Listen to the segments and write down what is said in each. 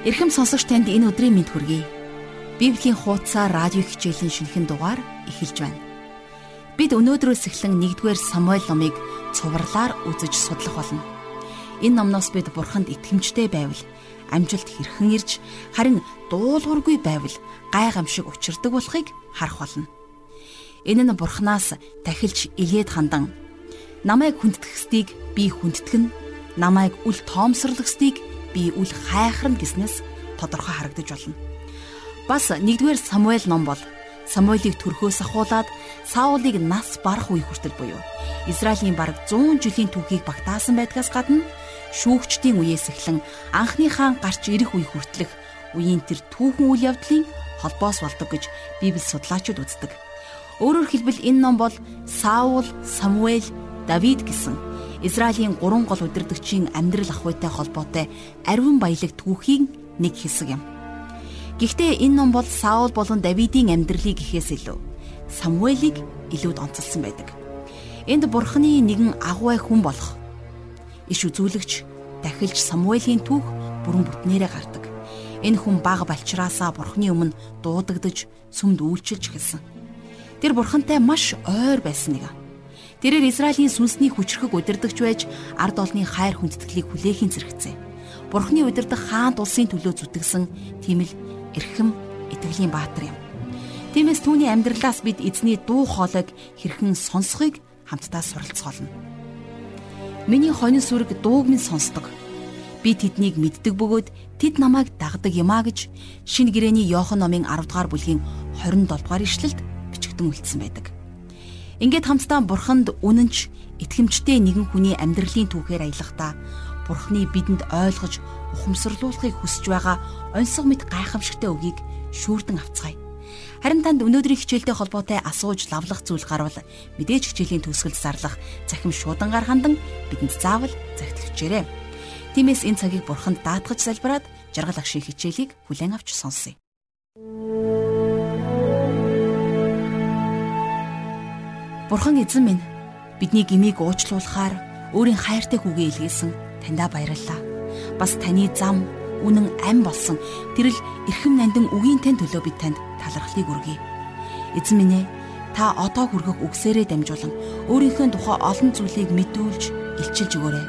Ирхэм сонсогч танд энэ өдрийн мэнд хүргэе. Библийн хуудасаар радио хичээлийн шинэхэн дугаар эхэлж байна. Бид өнөөдрөөс эхлэн 1-р Самуэль номыг цувралаар үзэж судлах болно. Энэ номноос бид Бурханд итгэмжтэй байвал амжилт хэрхэн ирж харин дуулуургүй байвал гайхамшиг учирдаг болохыг харах болно. Энэ нь Бурханаас тахилж илгээд хандан намайг хүндтгэхстийг би хүндтгэн намайг үл тоомсорлохстийг би үл хайхрна гэснээс тодорхой харагдаж болно. Бас 1-р Самуэль ном бол Самуэлийг төрхөөс ахуулаад Саулыг нас барах үе хүртэл буюу Израилийн бараг 100 жилийн түүхийг багтаасан байдгаас гадна шүүгчдийн үеэс эхлэн анхны хаан гарч ирэх үе хүртэлх үеийн тэр түүхэн үйл явдлын холбоос болдог гэж Библи судлаачид үздэг. Өөрөөр хэлбэл энэ ном бол Саул, Самуэль, Давид гэсэн Израилийн гурван гол удирдгчийн амьдрал ахуйтай холбоотой ариун баялаг түүхийн нэг хэсэг юм. Гэхдээ энэ ном бол Саул болон Давидын амьдралыг гэхээс илүү Самуэлийг илүүд онцлсан байдаг. Энд Бурхны нэгэн агуй хүн болох иш үзүүлэгч дахилж Самуэлийн түүх бүрэн бүтнээрээ гардаг. Энэ хүн бага балчраасаа Бурхны өмнө дуудагдж сүмд үйлчилж эхэлсэн. Тэр Бурхантай маш ойр байсан нэг. Тэрээр Израилийн сүнсний хүчрхэг удирдахч байж ард олны хайр хүндэтгэлийг хүлээхийн зэрэгцээ. Бурхны удирдах хаант улсын төлөө зүтгэсэн тийм л эрхэм итгэлийн баатар юм. Тиймээс түүний амьдралаас бид эзний дуу хоолойг хэрхэн сонсхийг хамтдаа суралцгаална. Миний хонин сүрэг дууг минь сонсдог. Би тэднийг мэддэг бөгөөд тэд намайг дагдаг юмаа гэж шинэ гэрэний Иохан номын 10 дугаар бүлгийн 27 дугаар ишлэлд бичигдэн үлдсэн байдаг. Ингээд хамтдаа бурханд үнэнч итгэмжтэй нэгэн хүний амьдралын түүхээр аялахдаа бурхны бидэнд ойлгож ухамсарлуулахыг хүсэж байгаа онцгой мэд гайхамшигтай үгийг шүүрдэн авцгаая. Харин танд өнөөдрийн хичээлтэй холбоотой асууж лавлах зүйл гарвал мэдээж хичээлийн төгсгөл зарлах захим шуудангаар хандан бидэнд заавал загталчээрэй. Тиймээс энэ цагийг бурханд даатгаж залбираад жаргал агшийн хичээлийг хүлээн авч сонсъё. Бурхан эзэн минь бидний гмийг уучлуулахаар өөрийн хайртай хүүгээ илгээсэн таньда баярлалаа. Бас таны зам үнэн ам болсон тэрл эрхэм нандин үгийн тань төлөө би танд талархлыг өргөе. Эзэн минь ээ та одоо хүргэх үгсээрээ дамжуулан өөрийнхөө тухай олон зүйлийг мэдүүлж илчилж өгөөрэй.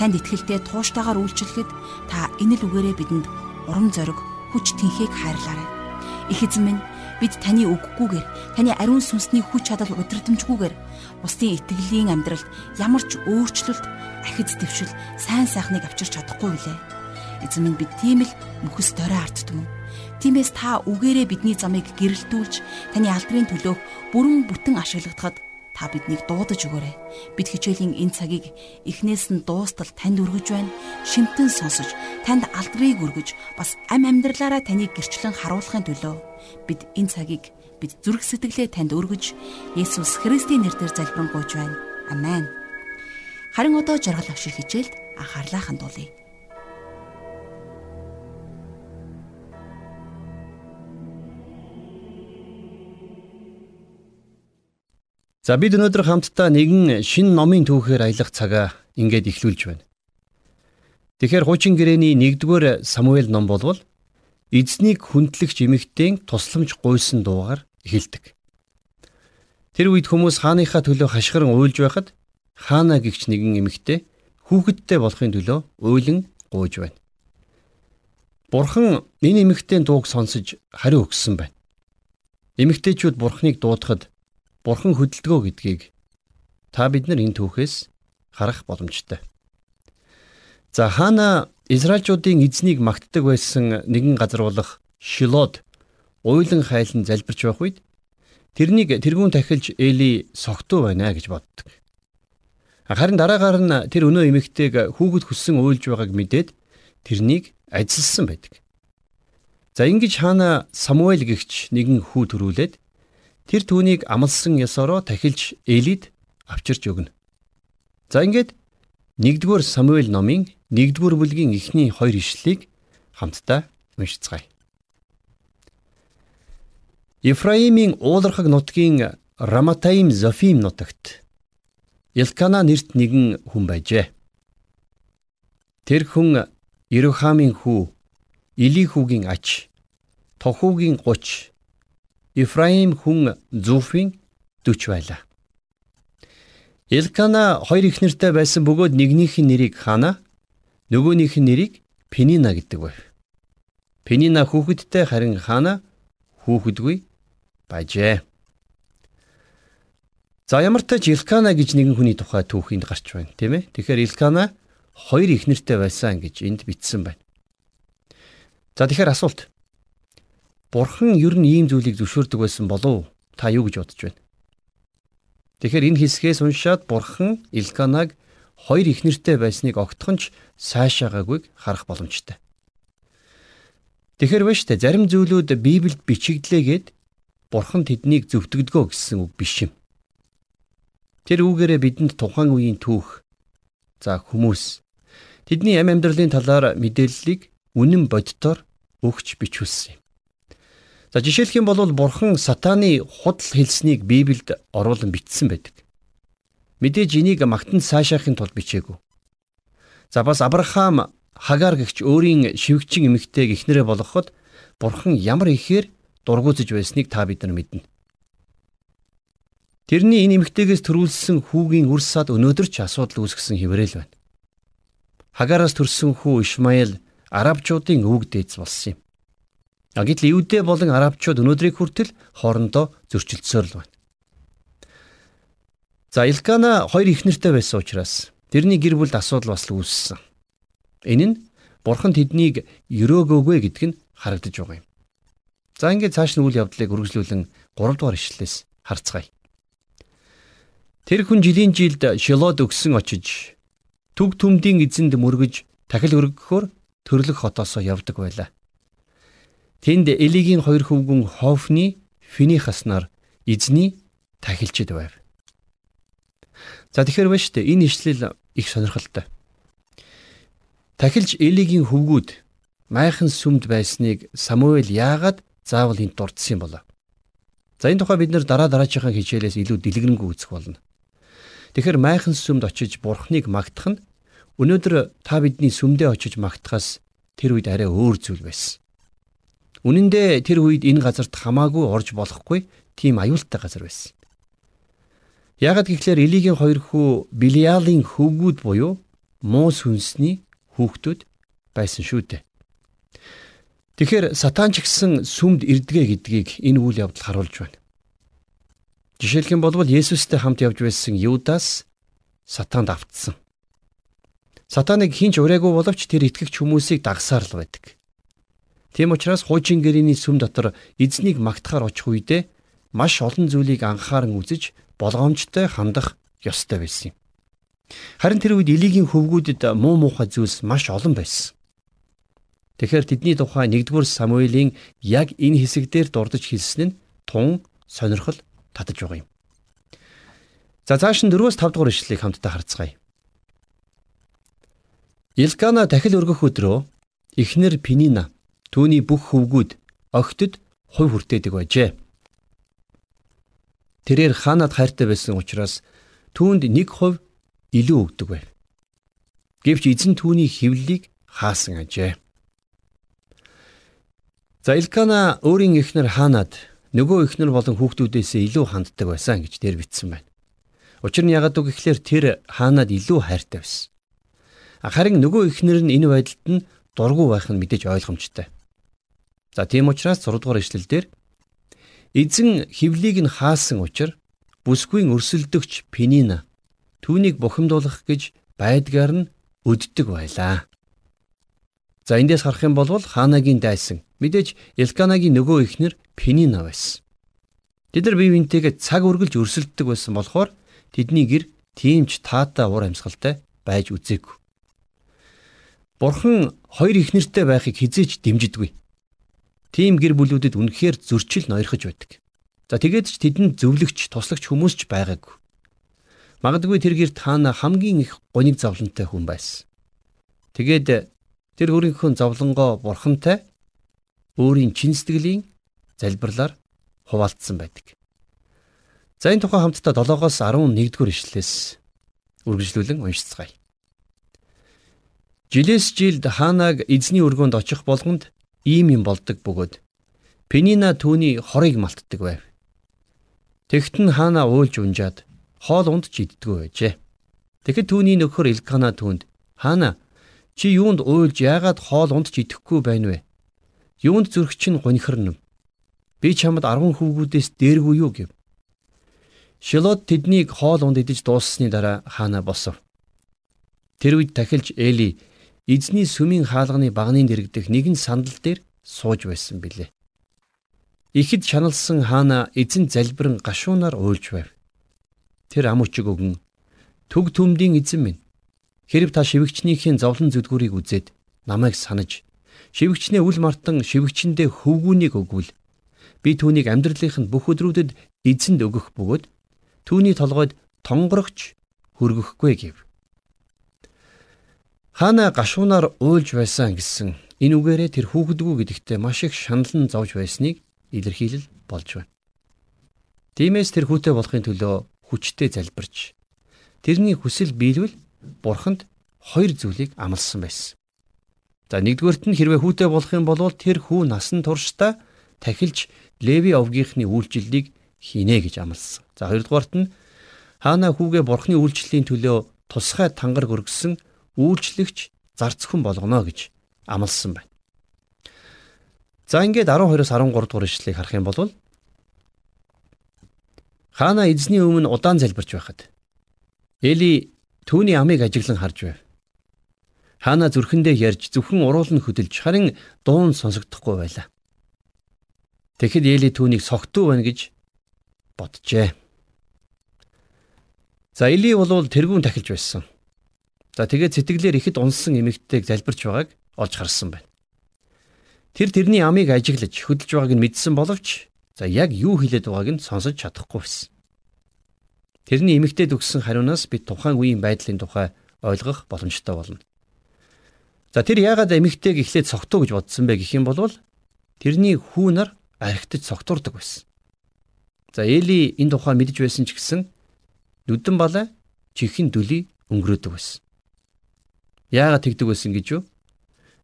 Танд итгэлтэй тууштайгаар үйлчлэхэд та энэ л үгээрээ бидэнд урам зориг, хүч тэнхийг хайрлаарай. Их эзэн минь бид таны үггүйгээр таны ариун сүнсний хүч чадал удирдамжгүйгээр бусдын итгэлийн амьдралд ямар ч өөрчлөлт ахиц твшил сайн сайхныг авчирч чадахгүй билээ. Эзэн минь бид тийм л мөхөс дорой ардтмөн. Тиймээс та үгээрээ бидний замыг гэрэлтүүлж таны алдрын төлөөх бүрэн бүтэн ашиглагдахад та биднийг дуудаж өгөөрэй. Бид хичээлийн энэ цагийг эхнээс нь дуустал танд өргөж байна. Шинтэн сонсож, танд алдрыг өргөж, бас ам амьдралаараа таныг гэрчлэн харуулахын төлөө бид энэ цагийг бид зүрх сэтгэлээ танд өргөж, Есүс Христийн нэрээр залбирanгуйж байна. Амен. Харин одоо жаргал авших хичээлд анхаарлаа хандуулъя. За бид өнөөдөр хамтдаа нэгэн шин номын түүхээр аялах цагаа ингээд эхлүүлж байна. Тэгэхээр хуучин гэрээний 1-р Самуэль ном болвол эзнийг хүндлэгч эмэгтэйн тусламж гуйсан дуугаар эхэлдэг. Тэр үед хүмүүс хааныхаа төлөө хашгиран уйлж байхад хаана гихч нэгэн эмэгтэй хүүхэдтэй болохын төлөө уйлан гуйж байна. Бурхан энэ эмэгтэйн дууг сонсож хариу өгсөн байна. Эмэгтэйчүүд бурхныг дуудахад Бурхан хөдөлгөө гэдгийг та бид нар энэ түүхээс харах боломжтой. За хаана Израильчуудын эзнийг магтдаг байсан нэгэн газар болох Шилод уйлан хайлан залбирч байх үед тэрнийг тэргүүн тахилж Эли согтуу байна гэж боддог. Харин дараагаар нь тэр өнөө эмэгтэйг хүүхэд хүссэн уйлж байгааг мэдээд тэрнийг ажилласан байдаг. За ингэж хаана Самуэль гихч нэгэн хүү төрүүлээд тэр түүнийг амлсан ёсороо тахилж Элид авчирч өгнө. За ингээд 1-р Самуэль номын 1-р бүлгийн эхний хоёр ишлэлийг хамтдаа уншицгаая. Ефраимийн уулархаг нутгийн Раматаим Зофим нутагт Илкана нэрт нэгэн хүн байжээ. Тэр хүн Ирухамын хүү Илихүүгийн ач, Тохуугийн 30, Ифраим хүн Зуфийн 40 байлаа. Элкана хоёр их нэртэй байсан бөгөөд нэгнийх нь нэрийг Хана, нөгөөнийх нь нэрийг Пенина гэдэг байв. Пенина хүүхэдтэй харин Хана хүүхэдгүй байжээ. За ямар ч тач Илкана гэж нэгэн хүний тухай түүхэнд гарч байна, тийм ээ. Тэгэхээр Илкана хоёр их нэртэй байсан гэж энд бичсэн байна. За тэгэхээр асуулт. Бурхан ер нь ийм зүйлийг зөвшөөрдөг байсан болов та юу гэж бодож байна? Тэгэхээр энэ хэсгээс уншаад Бурхан Илканаг хоёр их нэртэй байсныг огтхонч сайшаагаагүй харах боломжтой. Тэгэхэр биш үү зарим зүйлүүд Библиэд бичигдлээгээд Бурхан тэднийг зөвтгдгөө гэсэн үг биш юм. Тэр үгээрээ бидэнд тухайн үеийн түүх за хүмүүс тэдний амь амьдралын талаар мэдээллийг үнэн боддоор өгч бичүүлсэн юм. За жишээлх юм бол бурхан сатаны худал хэлснийг Библиэд оруулан бичсэн байдаг. Мэдээж энийг магтанд сайшаахын тулд бичээгүй. За бас Авраам Хагаар гэгч өөрийн шивгчин эмэгтэйг эхнэрээ болгоход бурхан ямар ихээр дургуутж байсныг та бид нар мэднэ. Тэрний энэ эмэгтэйгээс төрүүлсэн хүүгийн үр сад өнөөдөр ч асуудал үүсгэсэн хിവэрэл байна. Хагараас төрсэн хүү Ишмаэл арабчуудын өвөг дээдс болсон юм. Гэтэл Евдэ болон арабчууд өнөөдрийг хүртэл хоорондоо зөрчилдсөөр л байна. За Илкана хоёр их нэртэй байсан учраас тэрний гэр бүлд асуудал бас л үүссэн. Энэ нь бурхан тэднийг өрөөгөөгүй гэдг нь харагдаж байгаа юм. За ингээд цааш нь үйл явдлыг үргэлжлүүлэн 3 дугаар ишлэлээс харцгаая. Тэр хүн жилийн жилд Шилод өгсөн очиж төг төмдийн эзэнд мөргөж тахил өргөхөөр төрлөх хотоосоо явдаг байлаа. Тэнд Элигийн хоёр хөвгүн Хофны Финихаснаар эзний тахилчид байв. За тэгэхээр байна шүү дээ энэ ишлэл их сонирхолтой. Тахилч Элигийн хөвгүүд майхан сүмд байсныг Самуэль яагаад заавал энд дурдсан юм болоо? За энэ тухай бид нэр дараа дараачихаа хичээлээс илүү дэлгэрэнгүй үзэх болно. Тэгэхэр майхан сүмд очиж бурхныг магтах нь өнөөдөр та бидний сүмдээ очиж магтахаас тэр үед арай өөр зүйл байсан. Үнэн дээр тэр үед энэ газарт хамаагүй орж болохгүй тийм аюултай газар байсан. Ягд гэхлээр Элигийн хоёр хүү Билиалын хөвгүүд буюу муу сүнсний хүүхдүүд байсан шүү дээ. Тэгэхээр сатан ч гэсэн сүмд ирдгээ гэдгийг энэ үйл явдал харуулж байна. Жишээлх юм бол Есүстэй хамт явж байсан Юдас сатанд автсан. Сатаныг хинч ураагүй боловч тэр итгэгч хүмүүсийг дагсаар л байдаг. Тийм учраас хуучин гэрээний сүм дотор эзнийг магтахаар очих үедээ маш олон зүйлийг анхааран үзэж болгоомжтой хандах ёстой байсан юм. Харин тэр үед Илигийн хөвгүүдэд муу муухай зүйлс маш олон байсан. Тэгэхээр тэдний тухай 1-р Самуэлийн яг энэ хэсэгдэр дурдж хэлсэн нь тун сонирхол татаж байгаа юм. За цааш нь 4-өөс 5 дугаар ишлэлийг хамтдаа харцгаая. Илкана дахил өргөх өдрөө эхнэр Пинина түүний бүх хөвгүүд огтд хувь хүртээдэг байжээ. Тэрээр хаанад хайртай байсан учраас түүнд нэг хувь илүү өгдөг байв. Гэвч эзэн түүний хөвлөлийг хаасан ажээ. За Илкана өөрийн эхнэр хаанад нөгөө эхнэр болон хүүхдүүдээсээ илүү ханддаг байсан гэж дээр бичсэн байна. Учир нь ягаад гэхлээр тэр хаанад илүү хайртай байсан. Харин нөгөө эхнэр нь энэ байдалд нь дургу байх нь мэдээж ойлгомжтой. За тийм учраас 6 дугаар ишлэлдэр эзэн хевлийг нь хаасан учраас бүсгүйн өрсөлдөгч Пенина түүнийг бухимдуулах гэж байдгаар нь өддөг байлаа. За эндээс харах юм бол хаанагийн дайсан Мэдээж Элканагийн нөгөө ихнэр Пенина байсан. Тэд нар бие биентэйгээ цаг үргэлж өрсөлддөг байсан болохоор тэдний гэр тиймч таатай уур амьсгалтай байж үзээгүй. Бурхан хоёр ихнэртэй байхыг хизээж дэмжидэггүй. Тим гэр бүлүүдэд үнэхээр зөрчил ноёрхож байдаг. За тэгээд ч тэдэнд зөвлөгч, туслагч хүмүүс ч байгаагүй. Магадгүй тэр гэр таана хамгийн их гоник зовлонтой хүн байсан. Тэгээд тэр өөрийнхөө зовлонгоо бурхантай өөрийн чин сэтгэлийн залбирлаар хуваалцсан байдаг. За энэ тухай хамтдаа 7-оос 11-р ишлэлээс үргэлжлүүлэн уншицгаая. Жилээс жилд хаанаг эзний өргөнд очих болгонд ийм юм болдог бөгөөд Пенина түүний хорыг малтдаг байв. Тэгт нь хаана уйлж унжаад хоол унд ч иддэггүй байжээ. Тэгэхэд түүний нөхөр Илкана түүнд хаана чи юунд уйлж яагаад хоол унд ч идэхгүй байна вэ? Юунд зүрх чинь гонхирно? Би чамд 10 хүүгүүдээс дээргүй юу гэв. Шилод тэднийг хоол унд идэж дууссаны дараа хаана босов. Тэр үед тахилж Эли эзний сүмийн хаалганы багнын дэрэгдэх нэгэн сандал дээр сууж байсан билээ. Ихэд шаналсан хаана эзэн залбирэн гашуунаар уйлж байв. Тэр ам өчиг өгөн төг төмдийн эзэн минь хэрв та шивгчнийхээ зовлон зүдгүүрийг үзээд намайг санаж шивгчнээ үл мартан шивгчэндээ хөвгүүнийг өгвөл би түүнийг амьдралынх нь бүх өдрүүдэд эзэнд өгөх бөгөөд түүний толгойд тонгорогч хөргөхгүй гэв. Хаана гашуунаар уйлж байсан гэсэн энэ үгээрээ тэр хүүхдгүү гэдэгтээ маш их шаналн зовж байсныг илэрхийлэл болж байна. Тиймээс тэр хүүтэй болохын төлөө хүчтэй залбирч тэрний хүсэл биелвэл бурханд хоёр зүйлийг амласан байсан. За нэгдүгээрт нь хэрвээ хүүтэй болох юм бол тэр хүү насан туршдаа тахилж Леви овгийнхны үйлчлэлийг хийнэ гэж амласан. За хоёрдугаарт нь хаана хүүгээ бурхны үйлчлэлийн төлөө тусгай тангар гөргсөн үйлчлэгч зарцхан болгоно гэж амласан байна. За ингээд 12-оос 13 дугаар ишлэгийг харах юм бол Хаана эзний өмнө удаан залбирч байхад Эли түүний амийг ажиглан харж байв. Хаана зүрхэндээ ярьж зөвхөн уруулан хөдөлж харин дуун сонсогдохгүй байлаа. Тэгэхэд Эли түүнийг согтуу байна гэж боджээ. За Эли бол тэргүүн тахилж байсан. За тэгээд сэтгэлээр ихэд унсан эмэгтэйг залбирч байгааг олж харсан байна. Тэр тэрний амийг ажиглаж хөдөлж байгааг нь мэдсэн боловч За яг юу хэлээд байгааг нь сонсож чадахгүй байсан. Тэрний эмэгтэйд өгсөн хариунаас бид тухайн үеийн байдлын тухай ойлгох боломжтой болно. За тэр яагаад эмэгтэйг эхлээд цогтуу гэж бодсон бэ гэх юм бол тэрний хүү нар архитаж цогтуурдаг байсан. За Эли энэ тухай мэдж байсан ч гэсэн нүдэн балай чихэн дүлий өнгөрөөдөг байсан. Яагаад тэгдэг байсан гэж юу?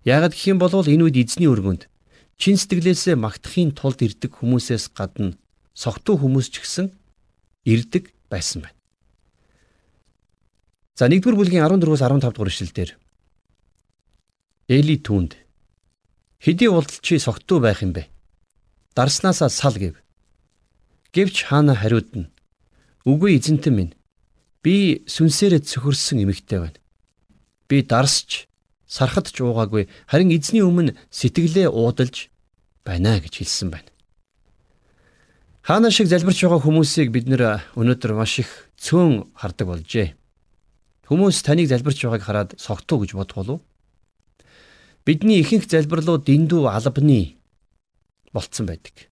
Яагаад гэх юм бол энэ үед эзний өргөнд чин сэтгэлээсээ магтахын тулд ирдэг хүмүүсээс гадна согтуу хүмүүс ч гэсэн ирдэг байсан байна. За 1-р бүлгийн 14-өөс 15 дугаар ишлэлдэр Эли түнд хэдий болтол чи согтуу байх юм бэ? Дарснаасаа сал гэв. Гэвч хаана хариудна. Үгүй эзэнтэн минь. Би сүнсээрээ цөхөрсөн эмэгтэй байна. Би дарсч сархад ч уугаагүй харин эзний өмнө сэтгэлээ уудалж байна гэж хэлсэн байна. Хаана шиг залбирч байгаа хүмүүсийг бид нэр өнөөдөр маш их цөөн хардаг болжээ. Хүмүүс таныг залбирч байгааг хараад согтуу гэж бодох болов. Бидний ихэнх залбирлууд дэндүү албаны болцсон байдаг.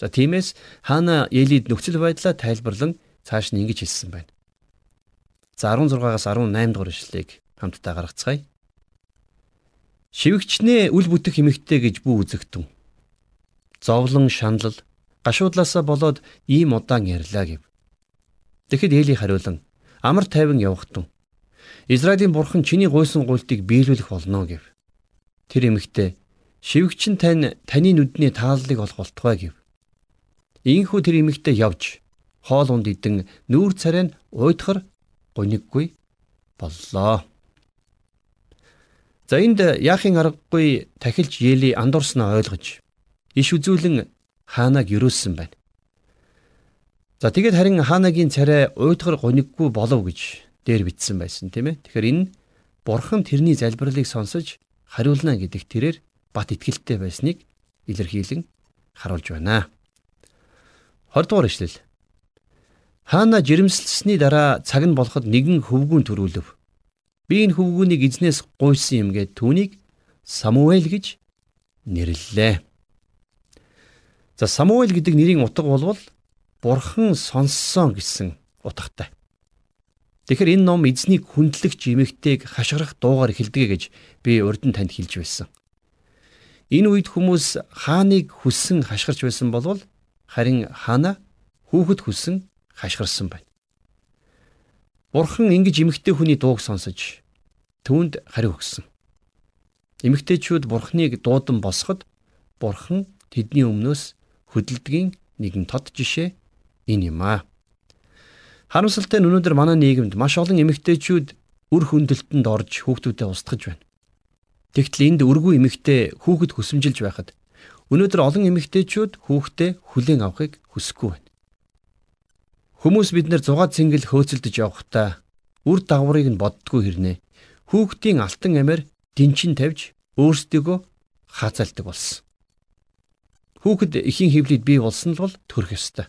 За тиймээс хаана Елид нөхцөл байдлаа тайлбарлан цааш нь ингэж хэлсэн байна. За 16-аас 18 дугаар ишлэгийг хамтдаа гаргацгаая. Шивгчнээ үл бүтэх эмэгтэй гэж бүү үзэгтэн зовлон шаналл гашуудлаасаа болоод ийм удаан ярьлаа гэв. Тэгэхэд Эли хариулан амар тайван явахтун. Израилийн бурхан чиний гуйсан гуйлтыг биелүүлэх болно гэв. Тэр эмэгтэй шивгчин тань таны нүдний тааллыг олох болтугай гэв. Ийхүү тэр эмэгтэй явж хоол унд идэн нүүр царай нь уйдахар гуниггүй боллоо. За энд яахын аргагүй тахилж Ели андуурснаа ойлгож иш үзүүлэн хаанаг юрөөссөн байна. За тэгээд харин хаанагийн царай уйдгар гониггүй болов гэж дээр бичсэн байсан тийм ээ. Тэгэхээр энэ бурхан тэрний залбирлыг сонсож хариулна гэдэг тэрээр бат итгэлтэй байсныг илэрхийлэн харуулж байна. 20 дугаар ишлэл. Хаана жирэмслсний дараа цаг нь болоход нэгэн хөвгүүн төрүүлв. Би энэ хөвгүүнийг эзнээс гуйсан юм гээд түүнийг Самуэль гэж нэрлэлээ. За Самуэль гэдэг нэрийн утга болвол бурхан сонссон гэсэн утгатай. Тэгэхээр энэ ном эзнийг хүндлэгч эмэгтэйг хашгирах дуугаар эхэлдэг гэж би урд нь танд хэлж байсан. Энэ үед хүмүүс хааныг хүссэн хашгирч байсан болвол харин хаана хүүхэд хүссэн хашгирсан байна. Бурхан ингэж эмэгтэй хүний дууг сонсож түүнд хариу өгсөн. Эмэгтэйчүүд бурхныг дуудан босгоход Бурхан тэдний өмнөөс хөдөлдгийн нэгэн тод жишээ энэ юм аа. Харамсалтай нь өнөөдөр манай нийгэмд маш олон эмэгтэйчүүд үр хөндлөлтөнд орж хүүхдүүдэд устгаж байна. Тэгтэл энд өргүү эмэгтэй хүүхэд хүсэмжилж байхад өнөөдөр олон эмэгтэйчүүд хүүхдээ хүлээн авахыг хүсэхгүй байна. Хүмүүс биднэр 6 цэнгэл хөөцөлдөж явхдаа үр дагаврыг нь боддгоо хэрнээ. Хүүхдийн алтан амиар дэнчин тавьж өөрсдийгөө хаацаалдаг болсон. Хүүхэд ихийн хөвлөд бий болсон л бол төрөх ёстой.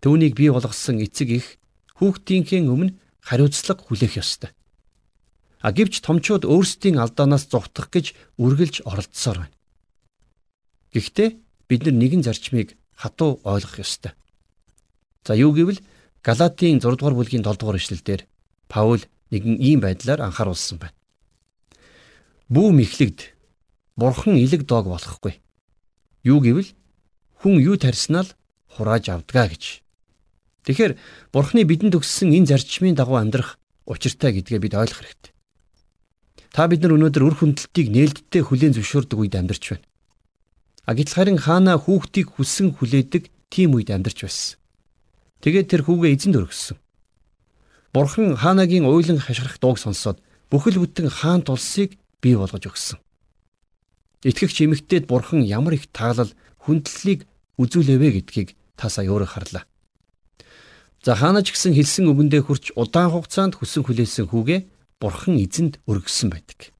Түүнийг бий болгосон эцэг их хүүхдийнхээ өмнө хариуцлага хүлээх ёстой. А гэвч томчууд өөрсдийн алдаанаас зугтах гэж үргэлж оролдсоор байна. Гэхдээ бид нэгэн зарчмыг хатуу ойлгох ёстой. За юу гэвэл Галатийн 6 дугаар бүлгийн 7 дугаар эшлэлдэр Паул нэгэн ийм байдлаар анхааруулсан байна. Бүү мэхлэгд бурхан илэг доог болохгүй. Юу гэвэл хүн юу тарьснаа л хурааж авдгаа гэж. Тэгэхээр бурханы бидэнд өгсөн энэ зарчмын дагуу амьдрах учиртай гэдгээ бид ойлгох хэрэгтэй. Та бид нар өнөөдөр үр хүндлтийг нээлттэй хүлээн зөвшөөрдөг үед амьдарч байна. А гэтэл харин хаана хүүхдийг хүссэн хүлээдэг тийм үед амьдарч байсан. Тэгээд тэр хүүгээ эзэнд өргөссөн. Бурхан хаанагийн уйлан хашгирах дууг сонсоод бүхэл бүтэн хаант улсыг бий болгож өгсөн. Итгэгч эмэгтэйд бурхан ямар их таалал хүндлэлийг үзүүлэвэ гэдгийг та сая өөрөө харлаа. За хаанаач гисэн хэлсэн үгэндээ хүрч удаан хугацаанд хүсэн хүлээсэн хүүгээ бурхан эзэнд өргөссөн байдаг.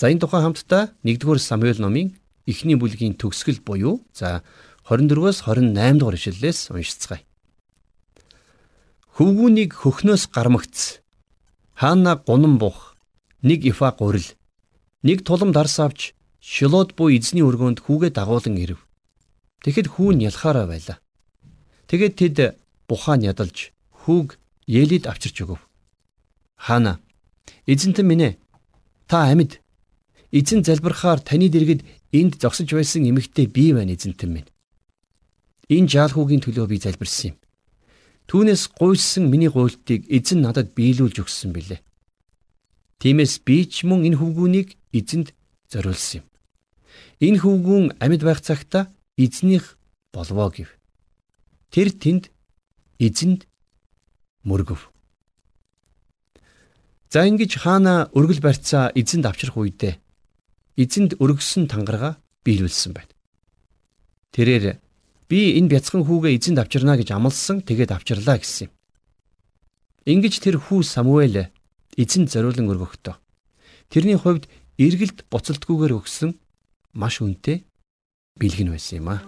За энэ тухай хамтдаа 1-р Самуэль номын эхний бүлгийн төгсгөл буюу за 24-өөс 28 дугаар ишлэлээс уншицгаая. Хөвгүүнийг хөхнөөс гармагц. Хаана гунан бух, нэг ифа гурил, нэг тулам дарс авч шилоод буй эзний өргөөнд хүүгээ дагуулan ирэв. Тэгэхэд хүү нь ялхаараа байлаа. Тэгээд тэд бухаа ядалж хүүг Елид авчирч өгөв. Хаана? Эзэнтэн минь ээ. Та амьд. Эзэн залбирахаар таны дэргэд энд зогсож байсан эмэгтэй би байна эзэнтэн минь. Энэ жаал хүүгийн төлөө би залбирсан юм. Түүнээс гуйсан миний гуйлтыг эзэн надад биелүүлж өгсөн билээ. Тиймээс би ч мөн энэ хөвгүүнийг эзэнд зориулсан юм. Энэ хөвгүүн амьд байх цагта эзнийх болвоо гэв. Тэр тэнд эзэнд мөргөв. За ингэж хаана өргөл барьцаа эзэнд авчрах үедээ эзэнд өргөссөн тангарага биелүүлсэн байна. Тэрээр Би энэ бяцхан хүүгээ эзэнд авчирна гэж амласан тэгээд авчирлаа гэсэн юм. Ингиж тэр хүү Самуэль эзэнд зориулан өргөхдөө. Тэрний хувьд эргэлт буцалтгүйгээр өгсөн маш үнэтэй бэлгэн байсан юм аа.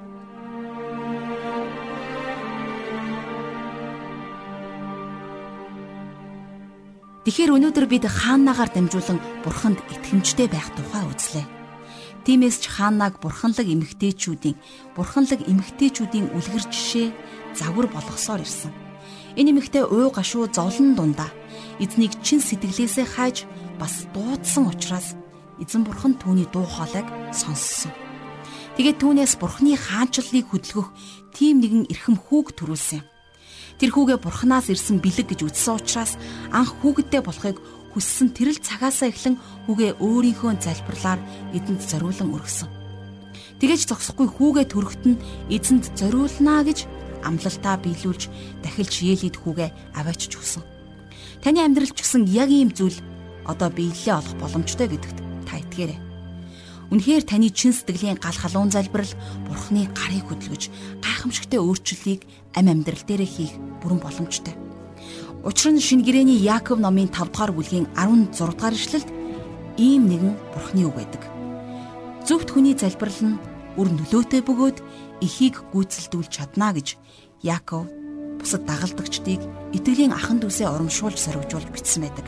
Тэгэхээр өнөөдөр бид хаанаагаар дамжуулан бурханд итгэмжтэй байх тухай үзлээ. Тиймээс ч хаанаг бурханлаг эмгтээчүүдийн бурханлаг эмгтээчүүдийн үлгэр жишээ загвар болгосоор ирсэн. Энэ эмэгтэй уу гашуу зовлон дундаа эзнийг чин сэтгэлээсээ хайж бас дуудсан учраас эзэн бурхан түүний дуу хоолойг сонссон. Тэгээд түүнээс бурханы хаанчлалыг хөдөлгөх тийм нэгэн эрхэм хүүг төрүүлсэн. Тэр хүүгээ бурханаас ирсэн бэлэг гэж үзсэн учраас анх хүүгэдтэй болохыг хүссэн тэрэл цагаасаа эхлэн хүүгээ өөрийнхөө залбирлаар эзэнд зориулан өргөсөн. Тэгэж зогсохгүй хүүгээ төрөхт нь эзэнд зориулнаа гэж амлалтаа биелүүлж дахилж Елид хүүгээ аваачж өгсөн. Таны амьдрал ч гэсэн яг ийм зүйл одоо биелэлээ олох боломжтой гэдэгт та итгээрэй. Үнэхээр таны чин сэтгэлийн гал халуун залбирал Бурхны гарыг хөдөлгөж гайхамшигтээ өөрчлөлийг ам амьдрал дээрээ хийх бүрэн боломжтой. Учир нь шинэ гэрээний Яаков номын 5 дугаар бүлгийн 16 дугаар ишлэлд ийм нэгэн бурхны үг байдаг. Зөвхт хүний залбирал нь үр нөлөөтэй бөгөөд эхийг гүйцэлдүүлж чадна гэж Яаков бусад дагалдагчдыг итгэлийн ахан дүүсээ урамшуулж сорвжуулж бичсэн байдаг.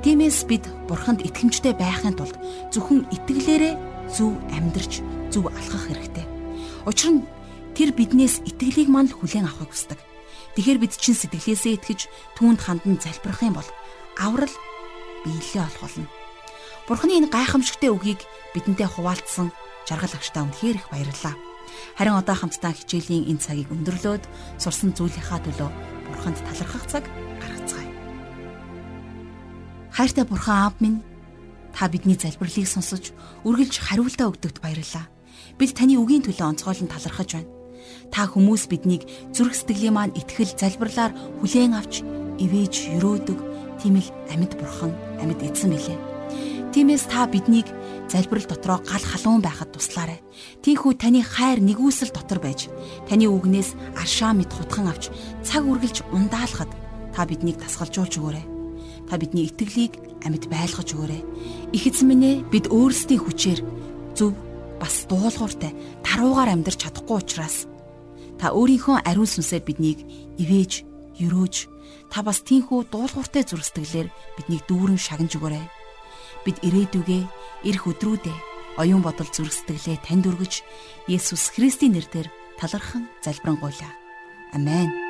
Тиймээс бид бурханд итгэмжтэй байхын тулд зөвхөн итгэлээрээ зөв амьдрч зөв алхах хэрэгтэй. Учир нь тэр биднээс итгэлийг мань хүлээн авахыг хүсдэг. Тэгэхэр бид чин сэтгэлээсээ итгэж түүнд хандан залбирах юм бол аврал биелээ олох болно. Бурхны энэ гайхамшигтэ үгийг бидэнтэй хуваалцсан жаргал агштаа үнэхээр их баярлалаа. Харин одоо хамтдаа хичээлийн энэ цагийг өндөрлөөд сурсан зүйлийнхаа төлөө Бурханд талархах цаг гаргацгаая. Хайртай Бурхан аав минь Та бидний залбирлыг сонсож, үргэлж хариултаа өгдөгт баярлалаа. Бид таны үгийн төлөө онцгойлон талархаж байна. Та хүмүүс биднийг зүрх сэтгэлийн маань итгэл залбирлаар хүлээн авч ивэж өрөөдөг тийм л амьд бурхан, амьд эзэн билээ. Тиймээс та биднийг залбирал дотроо гал халуун байхад туслаарай. Тийхүү таны хайр нэгүсэл дотор байж, таны үгнээс аршаа мэд хутхан авч цаг үргэлж ундаалахад та биднийг тасгалжуулж өгөөрэй. Та бидний итгэлийг амьд байлгаж өгөөрэй. Их эзэн минь ээ бид өөрсдийн хүчээр зөв бас дуулууртай таруугаар амьдрч чадахгүй учраас та өөрийнхөө ариун сүнсээр биднийг ивэж, өрөөж та бас тийхүү дуулууртай зүрхсэтгэлээр биднийг дүүрэн шагнаж өгөөрэй. Бид ирээдүгээ ирэх өдрүүдээ оюун бодол зүрхсэтгэлээ танд өргөж Есүс Христийн нэрээр талархан залбирanгуйлаа. Амен.